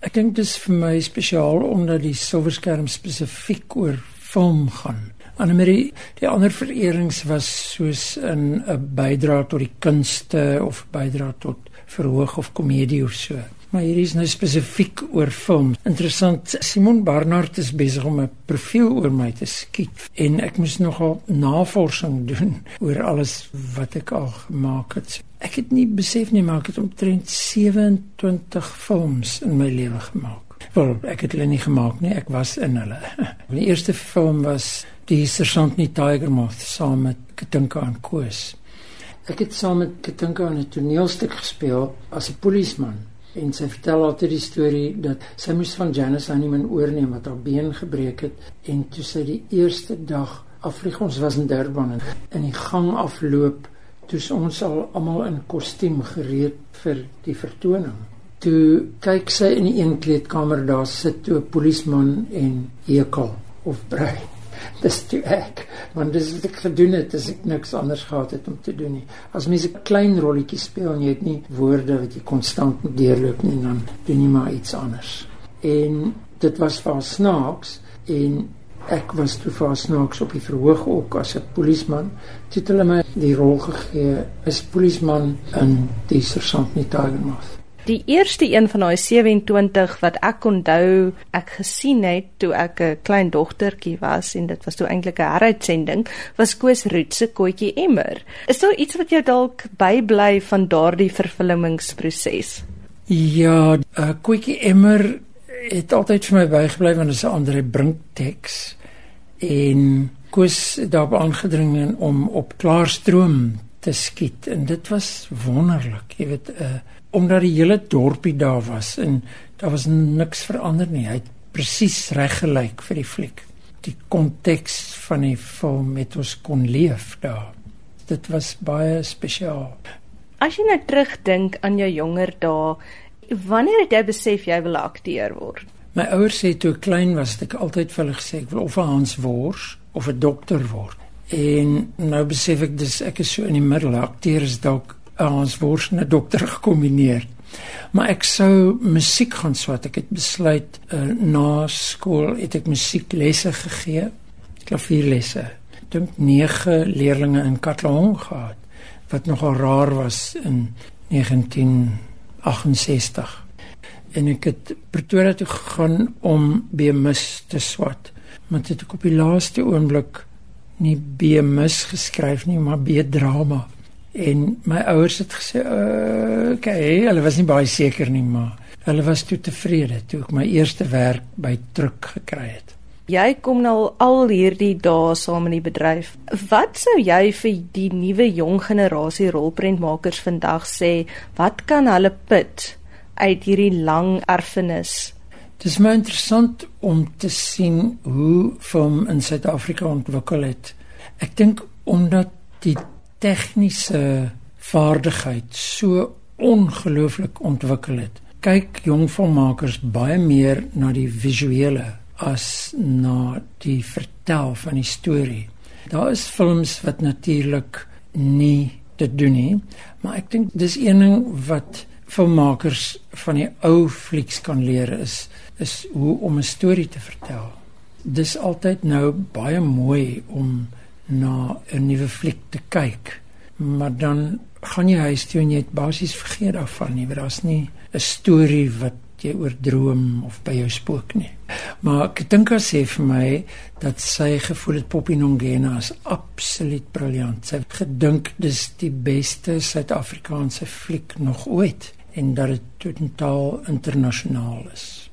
Ek dink dis vir my spesiaal omdat die silverskerm spesifiek oor film gaan. Annelie, die ander vererings was soos 'n 'n bydra tot die kunste of bydra tot verhoog of komedie of so. Maar hier is nou spesifiek oor film. Interessant, Simon Barnard is besig om 'n profiel oor my te skiet en ek moes nogal navorsing doen oor alles wat ek al gemaak het. Ek het nie besef nie maar ek het omtrent 27 films in my lewe gemaak. Wel, ek het hulle nie gemaak nie, ek was in hulle. Die eerste film was die sergeant nie Tiger Moth saam met Katinka en Koos. Ek het saam met Katinka 'n toneelstuk gespeel as 'n polisieman en sy vertel altyd die storie dat sy moes van Janice Honeyman oorneem wat haar been gebreek het en toe sy die eerste dag afvlieg ons was in Durban en in die gang afloop toe ons al almal in kostuum gereed vir die vertoning. Toe kyk sy in die een kleedkamer daar sit toe 'n polisieman en hekel of brei dis toe ek want dis wat ek gedoen het as ek niks anders gehad het om te doen nie. As mens 'n klein rolletjie speel en jy het nie woorde wat jy konstant moet deurloop nie dan doen jy maar iets anders. En dit was vir snaaks en ek was toe vir snaaks op die verhoog ook as 'n polisieman. Het hulle my die rol gegee as polisieman in die sergeant Nitagenmoth Die eerste een van daai 27 wat ek onthou ek gesien het toe ek 'n klein dogtertjie was en dit was toe eintlik 'n heruitsending was Koos Roet se Kotjie Emmer. Is daar iets wat jou dalk bybly van daardie vervilmingsproses? Ja, uh, Kotjie Emmer het altyd vir my bygebly want dit is 'n ander brink teks en Koos daarop aangedring om op klaarstroom te skiet en dit was wonderlik, jy weet uh, omdat die hele dorpie daar was en daar was niks verander nie. Hy het presies reg gelyk vir die fliek. Die konteks van die film het ons kon leef daar. Dit was baie spesiaal. As jy nou terugdink aan jou jonger dae, wanneer het jy besef jy wil akteur word? My ouers sê toe ek klein was, het ek altyd vir hulle gesê ek wil of 'n Hans Wors of 'n dokter word. En nou besef ek dis ek is so in die middel. Akteur is dalk ons wors 'n dokter gekombineer. Maar ek sou musiek gaan swat. Ek het besluit uh, na skool het ek musieklesse gegee, klavierlesse. Dink 9 leerdlinge in Katlehong gehad wat nogal raar was in 1968. En ek het Pretoria toe gegaan om BMus te swat. Maar dit het op die laaste oomblik nie BMus geskryf nie, maar B drama. En my ouers het gesê, uh, "Okay, hulle was nie baie seker nie, maar hulle was toe tevrede toe ek my eerste werk by Truk gekry het." Jy kom nou al hierdie dae saam in die bedryf. Wat sou jy vir die nuwe jong generasie rolprentmakers vandag sê, wat kan hulle put uit hierdie lang erfenis? Dit is my interessant om te sien hoe film in Suid-Afrika ontwikkel het. Ek dink omdat die tegniese vaardigheid so ongelooflik ontwikkel het. Kyk jong filmmakers baie meer na die visuele as na die vertel van die storie. Daar is films wat natuurlik nie dit doen nie, maar ek dink dis een ding wat filmmakers van die ou flieks kan leer is is hoe om 'n storie te vertel. Dis altyd nou baie mooi om na 'n nuwe fliek te kyk. Maar dan gaan jy huis toe en jy het basies vergeet daarvan nie. Daar's nie 'n storie wat jy oor droom of by jou spook nie. Maar as sê vir my dat sy gevoel het Poppy Nongena is absoluut briljant. Sy het gedink dis die beste Suid-Afrikaanse fliek nog ooit en dat dit totaal internasionaal is.